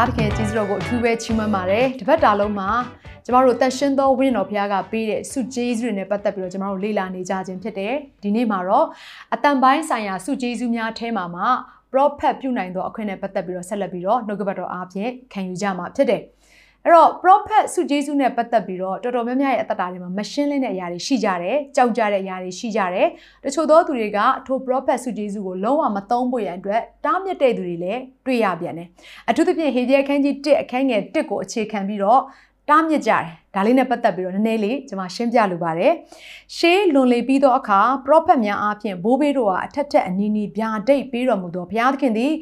ရားသခင်ကြီးစွာကိုအထူးပဲချီးမွမ်းပါတယ်တပတ်တာလုံးမှာကျမတို့တန်ရှင်းသောဝိညာဉ်တော်ဘုရားကပေးတဲ့စုကျေးဇူးတွေနဲ့ပတ်သက်ပြီးတော့ကျမတို့လေ့လာနေကြခြင်းဖြစ်တယ်ဒီနေ့မှာတော့အတန်ပိုင်းဆိုင်ရာစုကျေးဇူးများထဲမှာမှာ prophet ပြုနိုင်သောအခွင့်နဲ့ပတ်သက်ပြီးတော့ဆက်လက်ပြီးတော့နှုတ်ကပတ်တော်အားဖြင့်ခံယူကြမှာဖြစ်တယ် အဲ့တော့ prophet စုကျေးဇူးနဲ့ပတ်သက်ပြီးတော့တော်တော်များများရဲ့အသက်တာတွေမှာမရှင်းလင်းတဲ့အရာတွေရှိကြတယ်ကြောက်ကြတဲ့အရာတွေရှိကြတယ်တချို့သောသူတွေကထို prophet စုကျေးဇူးကိုလုံးဝမသုံးဖို့ရန်အတွက်တားမြစ်တဲ့သူတွေလည်းတွေ့ရပြန်တယ်အထူးသဖြင့်ဟေဒီယအခန်းကြီး1အခန်းငယ်1ကိုအခြေခံပြီးတော့ တားမြစ်ကြတယ်ဒါလေးနဲ့ပတ်သက်ပြီးတော့နည်းနည်းလေးကျွန်မရှင်းပြလိုပါတယ်ရှေးလွန်လေပြီးသောအခါပရောဖက်များအားဖြင့်ဘိုးဘေးတို့ဟာအထက်ထက်အနီးနီးဗျာဒိတ်ပေးတော်မူသောဘုရားသခင်သည်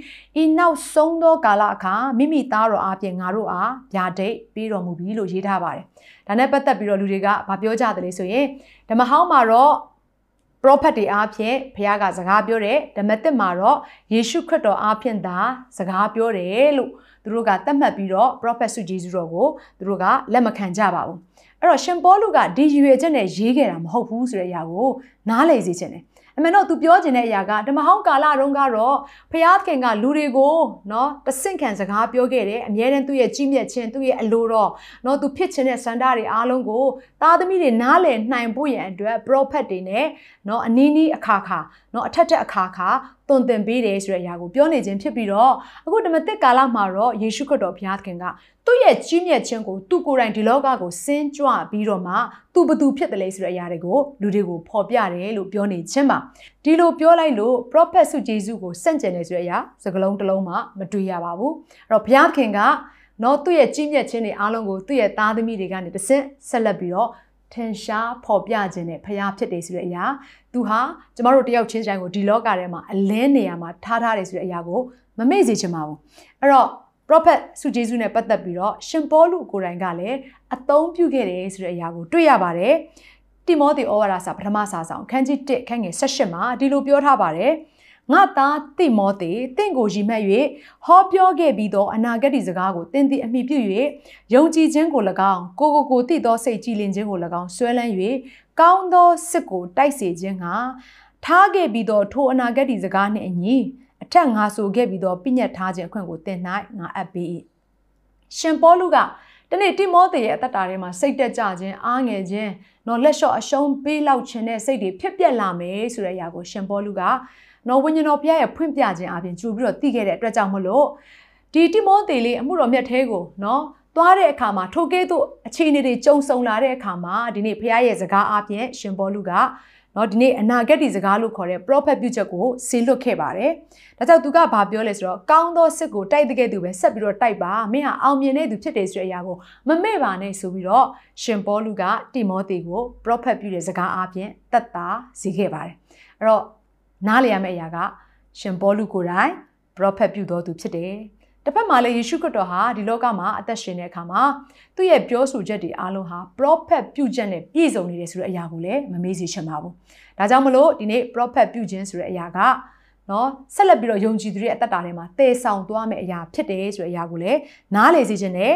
ဤနောက်ဆုံးသောကာလအခါမိမိသားတော်အားဖြင့်ငါတို့အားဗျာဒိတ်ပေးတော်မူပြီလို့ရေးထားပါတယ်ဒါနဲ့ပတ်သက်ပြီးတော့လူတွေကဗာပြောကြတယ်လေဆိုရင်ဓမ္မဟောင်းမှာတော့ prophet တွေအားဖြင့်ဘုရားကစကားပြောတယ်ဓမ္မသစ်မှာတော့ယေရှုခရစ်တော်အားဖြင့်သာစကားပြောတယ်လို့ သူတို့ကသတ်မှတ်ပြီးတော့ prophet ဆုဂျေဇုတော်ကိုသူတို့ကလက်မခံကြပါဘူးအဲ့တော့ရှင်ပေါလုကဒီရွေချက်နဲ့ရေးခဲ့တာမဟုတ်ဘူးဆိုတဲ့အရာကို နားလည်စေချင်တယ်အမေတော့သူပြောချင်တဲ့အရာကဓမ္မဟောင်းကာလတုန်းကတော့ဖျားခင်ကလူတွေကိုနော်တဆင့်ခံစကားပြောခဲ့တယ်အမြဲတမ်းသူ့ရဲ့ကြီးမြတ်ခြင်းသူ့ရဲ့အလိုတော်နော်သူဖြစ်ခြင်းတဲ့စန္ဒတွေအားလုံးကိုသားသမီးတွေနားလည်နိုင်ဖို့ရန်အတွက် prophet တွေနဲ့နော်အနည်းနည်းအခါခါနော်အထက်ထက်အခါခါတွင်တင်ပေးတယ်ဆိုတဲ့အရာကိုပြောနေခြင်းဖြစ်ပြီးတော့အခုဓမ္မသစ်ကာလမှာတော့ယေရှုခရစ်တော်ဘုရားသခင်ကသူ့ရဲ့ကြီးမြတ်ခြင်းကိုသူကိုယ်တိုင်ဒီလောကကိုဆင်းကြွပြီးတော့မှသူဘသူဖြစ်တယ်လဲဆိုတဲ့အရာတွေကိုလူတွေကိုဖော်ပြတယ်လို့ပြောနေခြင်းပါဒီလိုပြောလိုက်လို့ prophet ဆုဂျေစုကိုစန့်ကျင်တယ်ဆိုတဲ့အရာစကလုံးတစ်လုံးမှမတွေ့ရပါဘူးအဲ့တော့ဘုရားသခင်ကနော်သူ့ရဲ့ကြီးမြတ်ခြင်းတွေအားလုံးကိုသူ့ရဲ့သားသမီးတွေကနေတဆင့်ဆက်လက်ပြီးတော့ထင်ရှားဖော်ပြခြင်းနဲ့ဖျားဖြစ်တယ်ဆိုတဲ့အရာသူဟာကျမတို့တယောက်ချင်းတိုင်းကိုဒီလောကထဲမှာအလင်းနေရာမှာထားထားတယ်ဆိုတဲ့အရာကိုမမေ့စေချင်ပါဘူးအဲ့တော့ prophet ဆုဂျေဇုနဲ့ပတ်သက်ပြီးတော့ရှင်ပေါလုကိုယ်တိုင်ကလည်းအသုံးပြုခဲ့တယ်ဆိုတဲ့အရာကိုတွေ့ရပါတယ် တိမောသေဩဝါဒစာပထမစာဆောင်ခန်းကြီး1ခန်းငယ်18မှာဒီလိုပြောထားပါတယ်ငါသားတိမောသေတင့်ကိုရည်မှတ်၍ဟောပြောခဲ့ပြီးသောအနာဂတ်စကားကိုတင်းသည်အမိပြု၍ယုံကြည်ခြင်းကို၎င်းကိုကိုကိုသိသောစိတ်ကြည်လင်ခြင်းကို၎င်းဆွဲလန်း၍ကောင်းသောစစ်ကိုတိုက်စေခြင်းဟာထားခဲ့ပြီးသောထိုအနာဂတ်စကားနှင့်အညီအထက်ငါဆိုခဲ့ပြီးသောပြညတ်ထားခြင်းအခွင့်ကိုတင်၌ငါအပ်ပေး၏ရှင်ပေါလုက တနေ့တိမောသေရဲ့အသက်တာထဲမှာစိတ်တက်ကြခြင်းအားငယ်ခြင်းနော်လက်လျှော့အရှုံးပေးလောက်ခြင်းတဲ့စိတ်တွေဖြစ်ပျက်လာမယ်ဆိုတဲ့အရာကိုရှင်ပေါလုကနော်ဝိညာဉ်တော်ဘုရားရဲ့ဖွင့်ပြခြင်းအပြင်ကြိုပြီးတော့သိခဲ့တဲ့အတွက်ကြောင့်မလို့ဒီတိမောသေလေးအမှုတော်မြတ်သေးကိုနော်သွားတဲ့အခါမှာထိုကဲ့သို့အခြေအနေတွေကြုံဆုံလာတဲ့အခါမှာဒီနေ့ဘုရားရဲ့စကားအပြင်ရှင်ပေါလုက နော်ဒီနေ့အနာဂတ်ဒီစကားလို့ခေါ်တဲ့ prophet ပြုချက်ကိုဆေလွတ်ခဲ့ပါတယ်။ဒါကြောင့်သူကဘာပြောလဲဆိုတော့ကောင်းသောစစ်ကိုတိုက်တဲ့ကဲ့သို့ပဲဆက်ပြီးတော့တိုက်ပါမင်းဟာအောင်မြင်တဲ့သူဖြစ်တယ်ဆိုတဲ့အရာကိုမမေ့ပါနဲ့ဆိုပြီးတော့ရှင်ပေါလုကတိမောသေကို prophet ပြုတဲ့စကားအပြင်တတ်တာစီခဲ့ပါတယ်။အဲ့တော့နားလည်ရမယ့်အရာကရှင်ပေါလုကိုယ်တိုင် prophet ပြုတော်သူဖြစ်တယ်။ တစ်ဖက်မှာလည်းယေရှုခရစ်တော်ဟာဒီလောကမှာအသက်ရှင်တဲ့အခါမှာသူ့ရဲ့ပြောဆိုချက်တွေအားလုံးဟာ prophet ပြုချက်နဲ့ပြည့်စုံနေတယ်ဆိုတဲ့အရာကိုလည်းမမေ့စေချင်ပါဘူး။ဒါကြောင့်မလို့ဒီနေ့ prophet ပြုခြင်းဆိုတဲ့အရာကနော်ဆက်လက်ပြီးတော့ယုံကြည်သူတွေအသက်တာထဲမှာတည်ဆောင်သွားမယ့်အရာဖြစ်တယ်ဆိုတဲ့အရာကိုလည်းနားလည်စေခြင်းနဲ့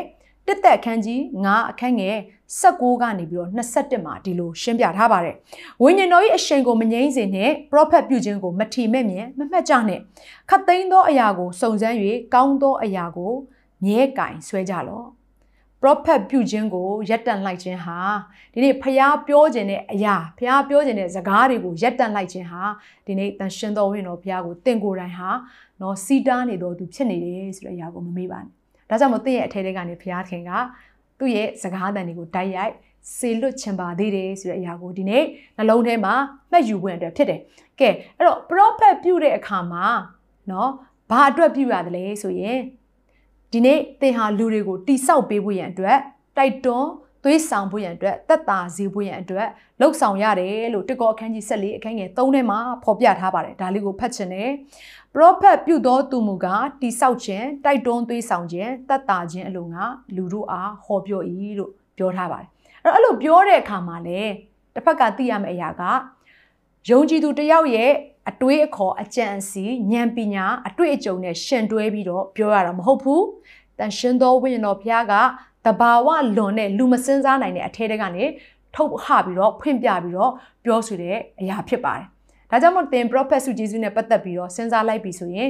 တက်သက်အခန်းကြီး9အခန်းငယ်16ကနေပြီးတော့21မှာဒီလိုရှင်းပြထားပါတယ်။ဝိညာဉ်တော်၏အရှင်ကိုမငြိမ့်စေနဲ့ prophet ပြုခြင်းကိုမထီမဲ့မြင်မမှတ်ကြနဲ့ခတ်သိမ်းသောအရာကိုစုံစမ်း၍ကောင်းသောအရာကိုမြဲကင်ဆွဲကြလော့။ prophet ပြုခြင်းကိုရက်တန့်လိုက်ခြင်းဟာဒီနေ့ဖျားပြောခြင်းတဲ့အရာဖျားပြောခြင်းတဲ့စကားတွေကိုရက်တန့်လိုက်ခြင်းဟာဒီနေ့တန်ရှင်တော်ဝင်တော်ဖျားကိုတင့်ကိုယ်တိုင်ဟာနော်စီတားနေတော်သူဖြစ်နေတယ်ဆိုတဲ့အရာကိုမမေ့ပါနဲ့ ဒါကြောင့်မို့တင့်ရဲ့အထဲထဲကနေဘုရားခင်ကသူ့ရဲ့စကားတန်တွေကိုတိုက်ရိုက်စေလွတ်ချင်ပါသေးတယ်ဆိုတဲ့အရာကိုဒီနေ့နှလုံးထဲမှာမှတ်ယူဝင်အတွက်ဖြစ်တယ်။ကဲအဲ့တော့ prophet ပြုတဲ့အခါမှာနော်ဘာအတွက်ပြုရတယ်လဲဆိုရင်ဒီနေ့သင်ဟာလူတွေကိုတိဆောက်ပေးဖို့ရန်အတွက်တိုက်တွန်းသွေးဆောင်ဖို့ရန်အတွက်တက်တာစေဖို့ရန်အတွက်လှုပ်ဆောင်ရတယ်လို့တကောအခန်းကြီး14အခန်းငယ်3ထဲမှာဖော်ပြထားပါတယ်ဒါလေးကိုဖတ်ချင်တယ် ပရောဖက်ပြုသောသူမူကားတိဆောက်ခြင်းတိုက်တွန်းသွေးဆောင်ခြင်းတက်တာခြင်းအလိုငါလူတို့အားဟောပြော၏လို့ပြောထားပါတယ်အဲ့တော့အဲ့လိုပြောတဲ့အခါမှာလေတစ်ဖက်ကသိရမယ့်အရာကယုံကြည်သူတယောက်ရဲ့အတွေးအခေါ်အကြံအစီဉာဏ်ပညာအတွေ့အကြုံနဲ့ရှင်တွဲပြီးတော့ပြောရတာမဟုတ်ဘူးတန်ရှင်သောဝိညာဉ်တော်ဘုရားကတဘာဝလွန်တဲ့လူမစင်းစားနိုင်တဲ့အထဲတွေကနေထုတ်ဟပြီးတော့ဖွင့်ပြပြီးတော့ပြောဆိုတဲ့အရာဖြစ်ပါတယ်။ ဒါကြောင့်မို့သင် prophet စုဂျေစုနဲ့ပတ်သက်ပြီးတော့စဉ်းစားလိုက်ပြီဆိုရင်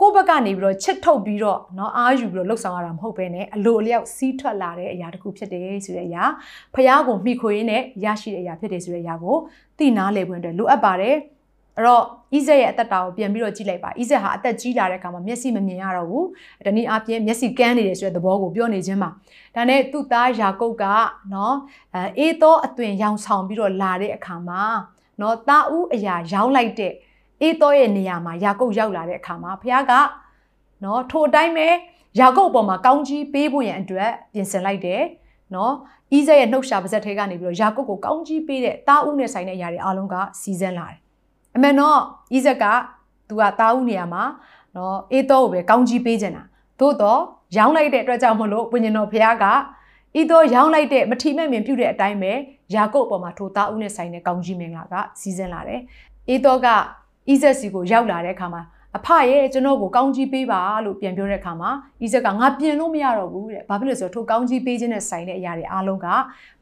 ကိုယ့်ဘက်ကနေပြီးတော့ချစ်ထုတ်ပြီးတော့เนาะအားယူပြီးတော့လှုပ်ဆောင်ရတာမဟုတ်ဘဲနဲ့အလိုအလျောက်စီးထွက်လာတဲ့အရာတစ်ခုဖြစ်တယ်ဆိုတဲ့အရာဖះကိုမိခွေရင်းနဲ့ရရှိတဲ့အရာဖြစ်တယ်ဆိုတဲ့အရာကိုသိနာလေပွင့်အတွက်လိုအပ်ပါတယ်အဲ့တော့ဣဇက်ရဲ့အသက်တာကိုပြန်ပြီးတော့ကြည့်လိုက်ပါဣဇက်ဟာအသက်ကြီးလာတဲ့အခါမှာမျက်စိမမြင်ရတော့ဘူးတနည်းအားဖြင့်မျက်စိကန်းနေတယ်ဆိုတဲ့သဘောကိုပြောနေခြင်းပါဒါနဲ့သူ့သားယာကုပ်ကနော်အဲအေးသောအသွင်ရောင်ဆောင်ပြီးတော့လာတဲ့အခါမှာ နော်တာဦးအရာရောင်းလိုက်တဲ့အေးသောရဲ့နေရာမှာယာကုပ်ရောက်လာတဲ့အခါမှာဘုရားကနော်ထိုအတိုင်းပဲယာကုပ်အပေါ်မှာကောင်းကြီးပေးဖို့ရန်အတွက်ပြင်ဆင်လိုက်တယ်နော်ဣဇက်ရဲ့နှုတ်ရှာပါဇက်ထဲကနေပြီးတော့ယာကုပ်ကိုကောင်းကြီးပေးတဲ့တာဦးနဲ့ဆိုင်တဲ့အရာတွေအားလုံးကစီစဉ်လာတယ်အမှန်တော့ဣဇက်ကသူကတာဦးနေရာမှာနော်အေးသောကိုပဲကောင်းကြီးပေးခြင်းတာသို့တော့ရောင်းလိုက်တဲ့အတွက်ကြောင့်မလို့ဝိညာဉ်တော်ဘုရားက ဤသောရောင်းလိုက်တဲ့မထီမဲ့မြင်ပြုတဲ့အတိုင်းပဲယာကုပ်အပေါ်မှာထိုသားဦးနဲ့ဆိုင်တဲ့ကောင်းကြီးမင်္ဂလာကစီစဉ်လာတယ်။အေးသောကဣဇက်စီကိုရောက်လာတဲ့အခါမှာအဖရဲ့ကျွန်တော်ကိုကောင်းကြီးပေးပါလို့ပြန်ပြောတဲ့အခါမှာဣဇက်ကငါပြင်လို့မရတော့ဘူးတဲ့။ဘာဖြစ်လို့ဆိုတော့ထိုကောင်းကြီးပေးခြင်းနဲ့ဆိုင်တဲ့အရာတွေအားလုံးက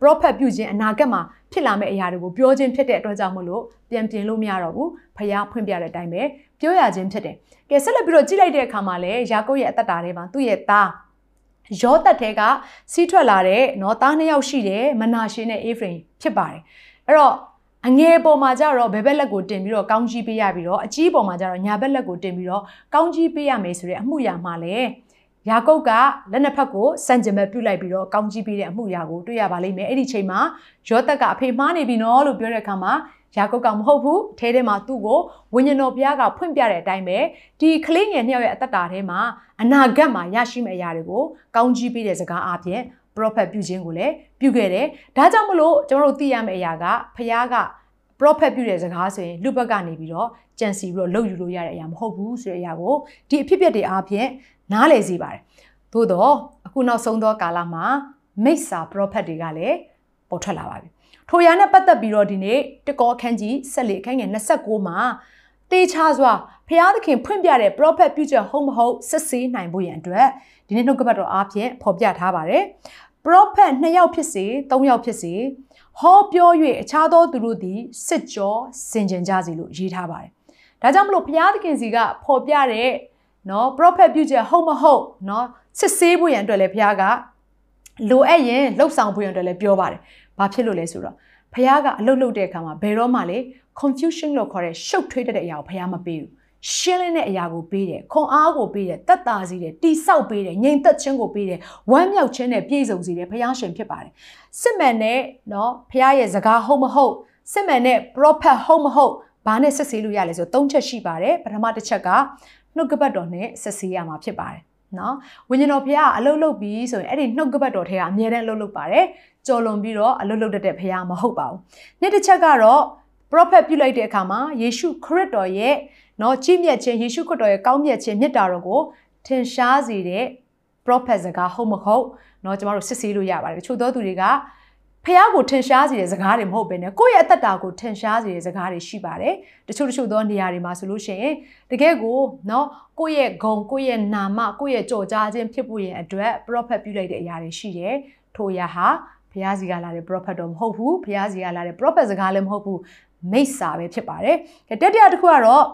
prophet ပြုခြင်းအနာဂတ်မှာဖြစ်လာမယ့်အရာတွေကိုပြောခြင်းဖြစ်တဲ့အတွက်ကြောင့်မလို့ပြန်ပြင်လို့မရတော့ဘူး။ဖျားဖွင့်ပြတဲ့အတိုင်းပဲပြောရခြင်းဖြစ်တယ်။ကဲဆက်လက်ပြီးတော့ကြည့်လိုက်တဲ့အခါမှာလည်းယာကုပ်ရဲ့အသက်တာထဲမှာသူ့ရဲ့သား ယောသက်တဲကစီးထွက်လာတဲ့နော်သားနှစ်ယောက်ရှိတယ်မနာရှင်နဲ့အေဖရင်ဖြစ်ပါတယ်အဲ့တော့အငယ်ပေါ်မှာကျတော့ဘယ်ဘက်လက်ကိုတင်ပြီးတော့ကောင်းကြီးပေးရပြီးတော့အကြီးပေါ်မှာကျတော့ညာဘက်လက်ကိုတင်ပြီးတော့ကောင်းကြီးပေးရမယ်ဆိုတဲ့အမှုရာမှာလေယာကုပ်ကလက်နှစ်ဖက်ကိုစံကျင်မဲ့ပြုတ်လိုက်ပြီးတော့ကောင်းကြီးပေးတဲ့အမှုရာကိုတွေ့ရပါလိမ့်မယ်အဲ့ဒီချိန်မှာယောသက်ကအဖေမှားနေပြီနော်လို့ပြောတဲ့အခါမှာ ယာကုပ်ကမဟုတ်ဘူးအဲထဲမှာသူ့ကိုဝိညာဉ်တော်ဘုရားကဖွင့်ပြတဲ့အတိုင်းပဲဒီကလေးငယ်နှစ်ယောက်ရဲ့အသက်တာထဲမှာအနာဂတ်မှာရရှိမယ့်အရာတွေကိုကောင်းကြီးပေးတဲ့စကားအပြင် prophet ပြုခြင်းကိုလည်းပြုခဲ့တယ်။ဒါကြောင့်မလို့ကျွန်တော်တို့သိရမယ့်အရာကဘုရားက prophet ပြုတဲ့စကားဆိုရင်လူဘက်ကနေပြီးတော့ကြံစီပြီးတော့လုပ်ယူလို့ရတဲ့အရာမဟုတ်ဘူးဆိုတဲ့အရာကိုဒီအဖြစ်အပျက်တွေအပြင်နားလည်စေပါတယ်။သို့တော့အခုနောက်ဆုံးသောကာလမှာမိစ္ဆာ prophet တွေကလည်းပေါ်ထွက်လာပါပြီ ထိုရာနဲ့ပတ်သက်ပြီးတော့ဒီနေ့တကောအခန်းကြီးဆက်လေအခန်းငယ်29မှာတေချာစွာဖျားသခင်ဖွင့်ပြတဲ့ prophet ပြုချက်ဟုတ်မဟုတ်စစ်ဆေးနိုင်ဖို့ရန်အတွက်ဒီနေ့နှုတ်ကပတ်တော်အားဖြင့်ဖော်ပြထားပါတယ် prophet 2ယောက်ဖြစ်စေ3ယောက်ဖြစ်စေဟောပြော၍အခြားသောသူတို့သည်စစ်ကြောစင်ကြင်ကြစီလို့ရေးထားပါတယ်ဒါကြောင့်မလို့ဘုရားသခင်စီကဖော်ပြတဲ့နော် prophet ပြုချက်ဟုတ်မဟုတ်နော်စစ်ဆေးဖို့ရန်အတွက်လည်းဘုရားကလိုအပ်ရင်လှုပ်ဆောင်ဖို့ရန်အတွက်လည်းပြောပါတယ် ဘာဖြစ်လို့လဲဆိုတော့ဖះကအလုတ်လုတ်တဲ့အခါမှာဘယ်တော့မှလေ confusion လို့ခေါ်တဲ့ရှုပ်ထွေးတဲ့အရာကိုဖះမပေးဘူးရှင်းလင်းတဲ့အရာကိုပေးတယ်ခွန်အားကိုပေးတယ်တက်တာစီတယ်တိဆောက်ပေးတယ်ငြိမ်သက်ခြင်းကိုပေးတယ်ဝမ်းမြောက်ခြင်းနဲ့ပြည့်စုံစေတယ်ဖះရှင်ဖြစ်ပါတယ်စစ်မှန်တဲ့เนาะဖះရဲ့စကားဟုတ်မဟုတ်စစ်မှန်တဲ့ prophet ဟုတ်မဟုတ်ဘာနဲ့ဆက်ဆေးလို့ရလဲဆိုတော့၃ချက်ရှိပါတယ်ပထမတစ်ချက်ကနှုတ်ကပတ်တော်နဲ့ဆက်ဆေးရမှာဖြစ်ပါတယ် နော်ဝိညာဉ်တော်ဘုရားအလုတ်လုတ်ပြီးဆိုရင်အဲ့ဒီနှုတ်ကပတ်တော်ထဲကအမြဲတမ်းအလုတ်လုတ်ပါတယ်ကြော်လွန်ပြီးတော့အလုတ်လုတ်တတ်တဲ့ဘုရားမဟုတ်ပါဘူးနေ့တစ်ချက်ကတော့ prophet ပြုလိုက်တဲ့အခါမှာယေရှုခရစ်တော်ရဲ့နော်ကြီးမြတ်ခြင်းယေရှုခရစ်တော်ရဲ့ကောင်းမြတ်ခြင်းမြတ်တာတော်ကိုထင်ရှားစေတဲ့ prophet စကားဟုတ်မဟုတ်เนาะကျမတို့စစ်ဆေးလို့ရပါတယ်တချို့သောသူတွေက ဖះကိုထင်ရှားစေတဲ့စကားတွေမဟုတ်ဘဲနဲ့ကိုယ့်ရဲ့အသက်တာကိုထင်ရှားစေတဲ့စကားတွေရှိပါတယ်တချို့တချို့သောနေရာတွေမှာဆိုလို့ရှိရင်တကယ်ကိုเนาะကိုယ့်ရဲ့ဂုံကိုယ့်ရဲ့နာမကိုယ့်ရဲ့ကြော်ကြားခြင်းဖြစ်ဖို့ရင်အတွက် prophet ပြုလိုက်တဲ့အရာတွေရှိတယ်ထိုအရာဟာဖះစီကလာတဲ့ prophet တော့မဟုတ်ဘူးဖះစီကလာတဲ့ prophet စကားလည်းမဟုတ်ဘူးမိစ္ဆာပဲဖြစ်ပါတယ်တတိယတစ်ခုကတော့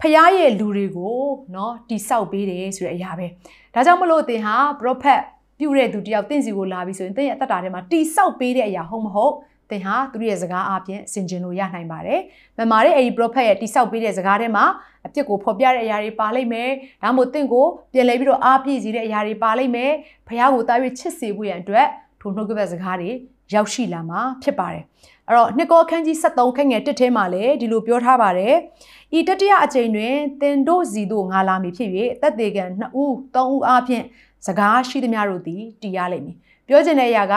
ဖះရဲ့လူတွေကိုเนาะတိဆောက်ပေးတယ်ဆိုတဲ့အရာပဲဒါကြောင့်မလို့သင်ဟာ prophet ပြုတဲ့သူတယောက်တင့်စီကိုလာပြီဆိုရင်တင့်ရဲ့အသက်တာထဲမှာတိဆောက်ပေးတဲ့အရာဟုတ်မဟုတ်သင်ဟာသူရဲ့စကားအပြင်ဆင်ခြင်လို့ရနိုင်ပါတယ်။မမာတဲ့အဲဒီ prophet ရဲ့တိဆောက်ပေးတဲ့စကားထဲမှာအပြစ်ကိုဖော်ပြတဲ့အရာတွေပါလိမ့်မယ်။ဒါမှမဟုတ်တင့်ကိုပြန်လဲပြီးတော့အားပြည့်စေတဲ့အရာတွေပါလိမ့်မယ်။ဖះကိုတာ၍ချစ်စေဖို့ရန်အတွက်ထိုနှုတ်ကပတ်စကားတွေရောက်ရှိလာမှာဖြစ်ပါတယ်။အဲ့တော့နှစ်ကောအခန်းကြီး73ခန်းငယ်1ထဲမှာလည်းဒီလိုပြောထားပါတယ်။ဤတတိယအကြိမ်တွင်သင်တို့စီတို့ငါလာမည်ဖြစ်၍တက်သေးကံ2ဦး3ဦးအားဖြင့် စကားရှိသမျှတို့သည်တည်ရလိမ့်မည်ပြောချင်တဲ့အရာက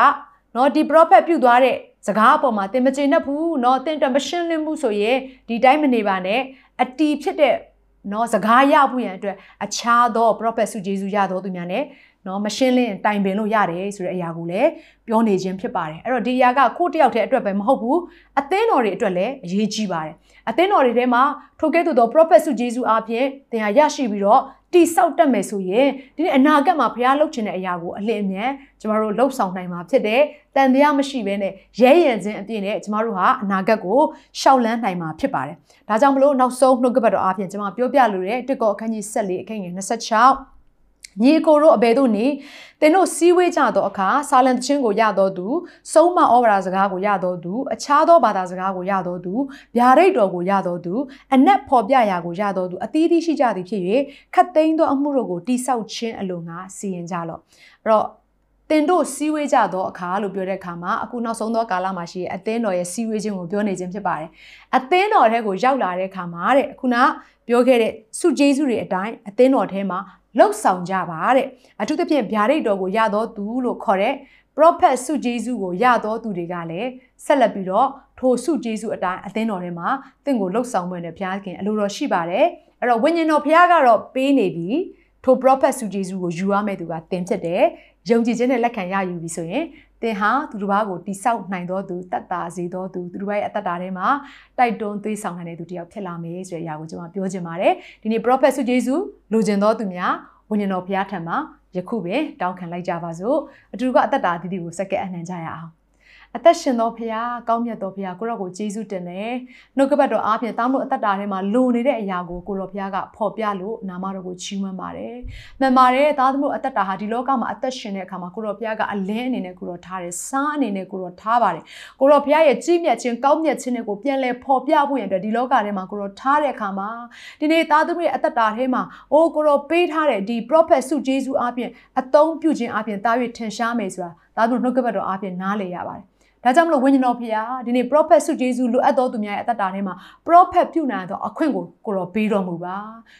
နော်ဒီပရောဖက်ပြုသွားတဲ့စကားအပေါ်မှာသင်မကျေနပ်ဘူးနော်သင်တမရှင်းလင်းမှုဆိုရင်ဒီတိုင်းမနေပါနဲ့အတီဖြစ်တဲ့နော်စကားရဖို့ရန်အတွက်အခြားသောပရောဖက်ဆုဂျေဇုရတော်သူများ ਨੇ နော်မရှင်းလင်းတိုင်ပင်လို့ရတယ်ဆိုတဲ့အရာကိုလည်းပြောနေခြင်းဖြစ်ပါတယ်အဲ့တော့ဒီအရာကကိုယ့်တယောက်တည်းအတွက်ပဲမဟုတ်ဘူးအသင်းတော်တွေအတွက်လည်းအရေးကြီးပါတယ်အသင်းတော်တွေထဲမှာထိုကဲ့သို့သောပရောဖက်ဆုဂျေဇုအားဖြင့်သင်ဟာရရှိပြီးတော့ တိဆောက်တတ်မယ်ဆိုရင်ဒီနေ့အနာဂတ်မှာဘုရားလုပ်ချင်တဲ့အရာကိုအလင်းအမြန်ကျမတို့လှုပ်ဆောင်နိုင်မှာဖြစ်တယ်။တန်တရားမရှိဘဲနဲ့ရဲရံခြင်းအပြည့်နဲ့ကျမတို့ဟာအနာဂတ်ကိုရှောက်လန်းနိုင်မှာဖြစ်ပါတယ်။ဒါကြောင့်မလို့နောက်ဆုံးနှုတ်ကပတ်တော်အားဖြင့်ကျမပြောပြလိုတဲ့တစ်ကောအခန်းကြီး14အခန်းငယ်26 ညီကိုတို့အဘယ်သို့နေသင်တို့စီးဝေးကြသောအခါဆာလံတခြင်းကိုရတော်သူစုံမဩဝါဒစကားကိုရတော်သူအခြားသောဘာသာစကားကိုရတော်သူဗျာဒိတ်တော်ကိုရတော်သူအနက်ဖော်ပြရာကိုရတော်သူအသီးသီးရှိကြသည်ဖြစ်၍ခတ်သိမ်းသောအမှုတို့ကိုတိဆောက်ခြင်းအလိုငါစီရင်ကြလော့အဲ့တော့တင်တို့စီးဝေးကြသောအခါလို့ပြောတဲ့အခါမှာအခုနောက်ဆုံးသောကာလမှာရှိတဲ့အသင်းတော်ရဲ့စီးဝေးခြင်းကိုပြောနေခြင်းဖြစ်ပါတယ်။အသင်းတော်ထဲကိုရောက်လာတဲ့အခါမှာတဲ့ခုနပြောခဲ့တဲ့စုကျေးစုတွေအတိုင်းအသင်းတော်ထဲမှာ လှုပ်ဆောင်ကြပါတဲ့အထူးသဖြင့်ဗျာဒိတ်တော်ကိုရတော်သူလို့ခေါ်တဲ့ prophet စုဂျေစုကိုရတော်သူတွေကလည်းဆက်လက်ပြီးတော့ထိုစုဂျေစုအတိုင်းအသင်းတော်ထဲမှာတင့်ကိုလှုပ်ဆောင်မှုနဲ့ဘုရားခင်အလိုတော်ရှိပါတယ်အဲ့တော့ဝိညာဉ်တော်ဘုရားကတော့ပေးနေပြီထို prophet စုဂျေစုကိုယူရမယ့်သူကသင်ဖြစ်တယ်ယုံကြည်ခြင်းနဲ့လက်ခံရယူပြီဆိုရင် သင်ဟာသူတစ်ပါးကိုတိဆောက်နိုင်သောသူတတ်တာစေသောသူသူတစ်ပါးရဲ့အသက်တာထဲမှာတိုက်တွန်းသွေးဆောင်နိုင်တဲ့သူတစ်ယောက်ဖြစ်လာမယ်ဆိုတဲ့အရာကိုကျွန်မပြောချင်ပါတယ်ဒီနေ့ prophet စုဂျေစုလိုချင်သောသူများဝိညာဉ်တော်ဘုရားထံမှာယခုပဲတောင်းခံလိုက်ကြပါစို့အတူတူကအသက်တာအသီးသီးကိုစက္ကဲအနှံကြရအောင် အသက်ရှင်သောဖခင်ကောင်းမြတ်သောဖခင်ကိုရောကိုကျေးဇူးတင်တယ်နှုတ်ကပတ်တော်အားဖြင့်တားမို့အသက်တာထဲမှာလိုနေတဲ့အရာကိုကိုရောဖခင်ကဖော်ပြလို့နာမတော်ကိုချီးမွမ်းပါတယ်မှန်ပါတယ်သားသမီးအသက်တာဟာဒီလောကမှာအသက်ရှင်တဲ့အခါမှာကိုရောဖခင်ကအလင်းအနေနဲ့ကိုရောထားတယ်စားအနေနဲ့ကိုရောထားပါတယ်ကိုရောဖခင်ရဲ့ကြီးမြတ်ခြင်းကောင်းမြတ်ခြင်းတွေကိုပြန်လဲဖော်ပြဖို့ရန်အတွက်ဒီလောကထဲမှာကိုရောထားတဲ့အခါမှာဒီနေ့သားသမီးရဲ့အသက်တာထဲမှာအိုးကိုရောပေးထားတဲ့ဒီ prophet စုဂျေဇုအားဖြင့်အသုံးပြုခြင်းအားဖြင့်တာ၍ထင်ရှားမယ်ဆိုတာသားသမီးနှုတ်ကပတ်တော်အားဖြင့်နားလည်ရပါတယ် ဒါကြောင့်မလို့ဝိညာဉ်တော်ဖရာဒီနေ့ prophet ဆုဂျေဇုလိုအပ်တော်သူများရဲ့အသက်တာထဲမှာ prophet ပြုနိုင်သောအခွင့်ကိုကိုတော်ပေးတော်မူပါ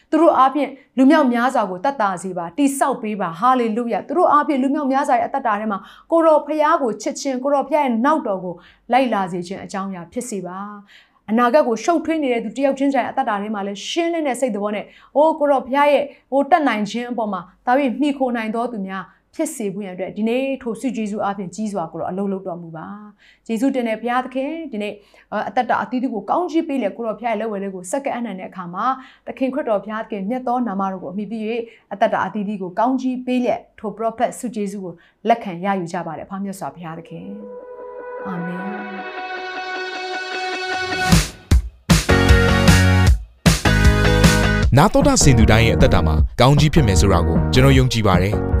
သူတို့အားဖြင့်လူမြောက်များစွာကိုတတ်တာစေပါတိဆောက်ပေးပါဟာလေလုယသူတို့အားဖြင့်လူမြောက်များစွာရဲ့အသက်တာထဲမှာကိုတော်ဖရာကိုချစ်ခြင်းကိုတော်ဖရာရဲ့နောက်တော်ကိုလိုက်လာစေခြင်းအကြောင်းအရာဖြစ်စေပါအနာဂတ်ကိုရှုပ်ထွေးနေတဲ့သူတယောက်ချင်းဆိုင်အသက်တာထဲမှာလည်းရှင်းလင်းတဲ့စိတ်သဘောနဲ့အိုးကိုတော်ဘုရားရဲ့ဟိုတက်နိုင်ခြင်းအပေါ်မှာဒါပြီးမိခိုနိုင်တော်သူများ ဖြစ်စေဖို့ရန်အတွက်ဒီနေ့ထိုဆုဂျေဇုအပြင်ကြီးစွာကိုတော့အလုံးလုံးတော်မူပါဂျေဇုတင်တဲ့ဘုရားသခင်ဒီနေ့အသက်တာအသီးသီးကိုကောင်းချီးပေးလေကိုတော့ဘုရားရဲ့လက်ဝဲလေးကိုစက္ကန့်အနံ့တဲ့အခါမှာသခင်ခရစ်တော်ဘုရားသခင်မြတ်သောနာမတော်ကိုအမိပြု၍အသက်တာအသီးသီးကိုကောင်းချီးပေးလေထို prophet ဆုဂျေဇုကိုလက်ခံရယူကြပါတယ်ဖားမြတ်စွာဘုရားသခင်အာမင်နာတော်တာစင်သူတိုင်းရဲ့အသက်တာမှာကောင်းကြီးဖြစ်မယ်ဆိုတာကိုကျွန်တော်ယုံကြည်ပါတယ်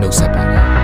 နှုတ်ဆက်ပါတယ်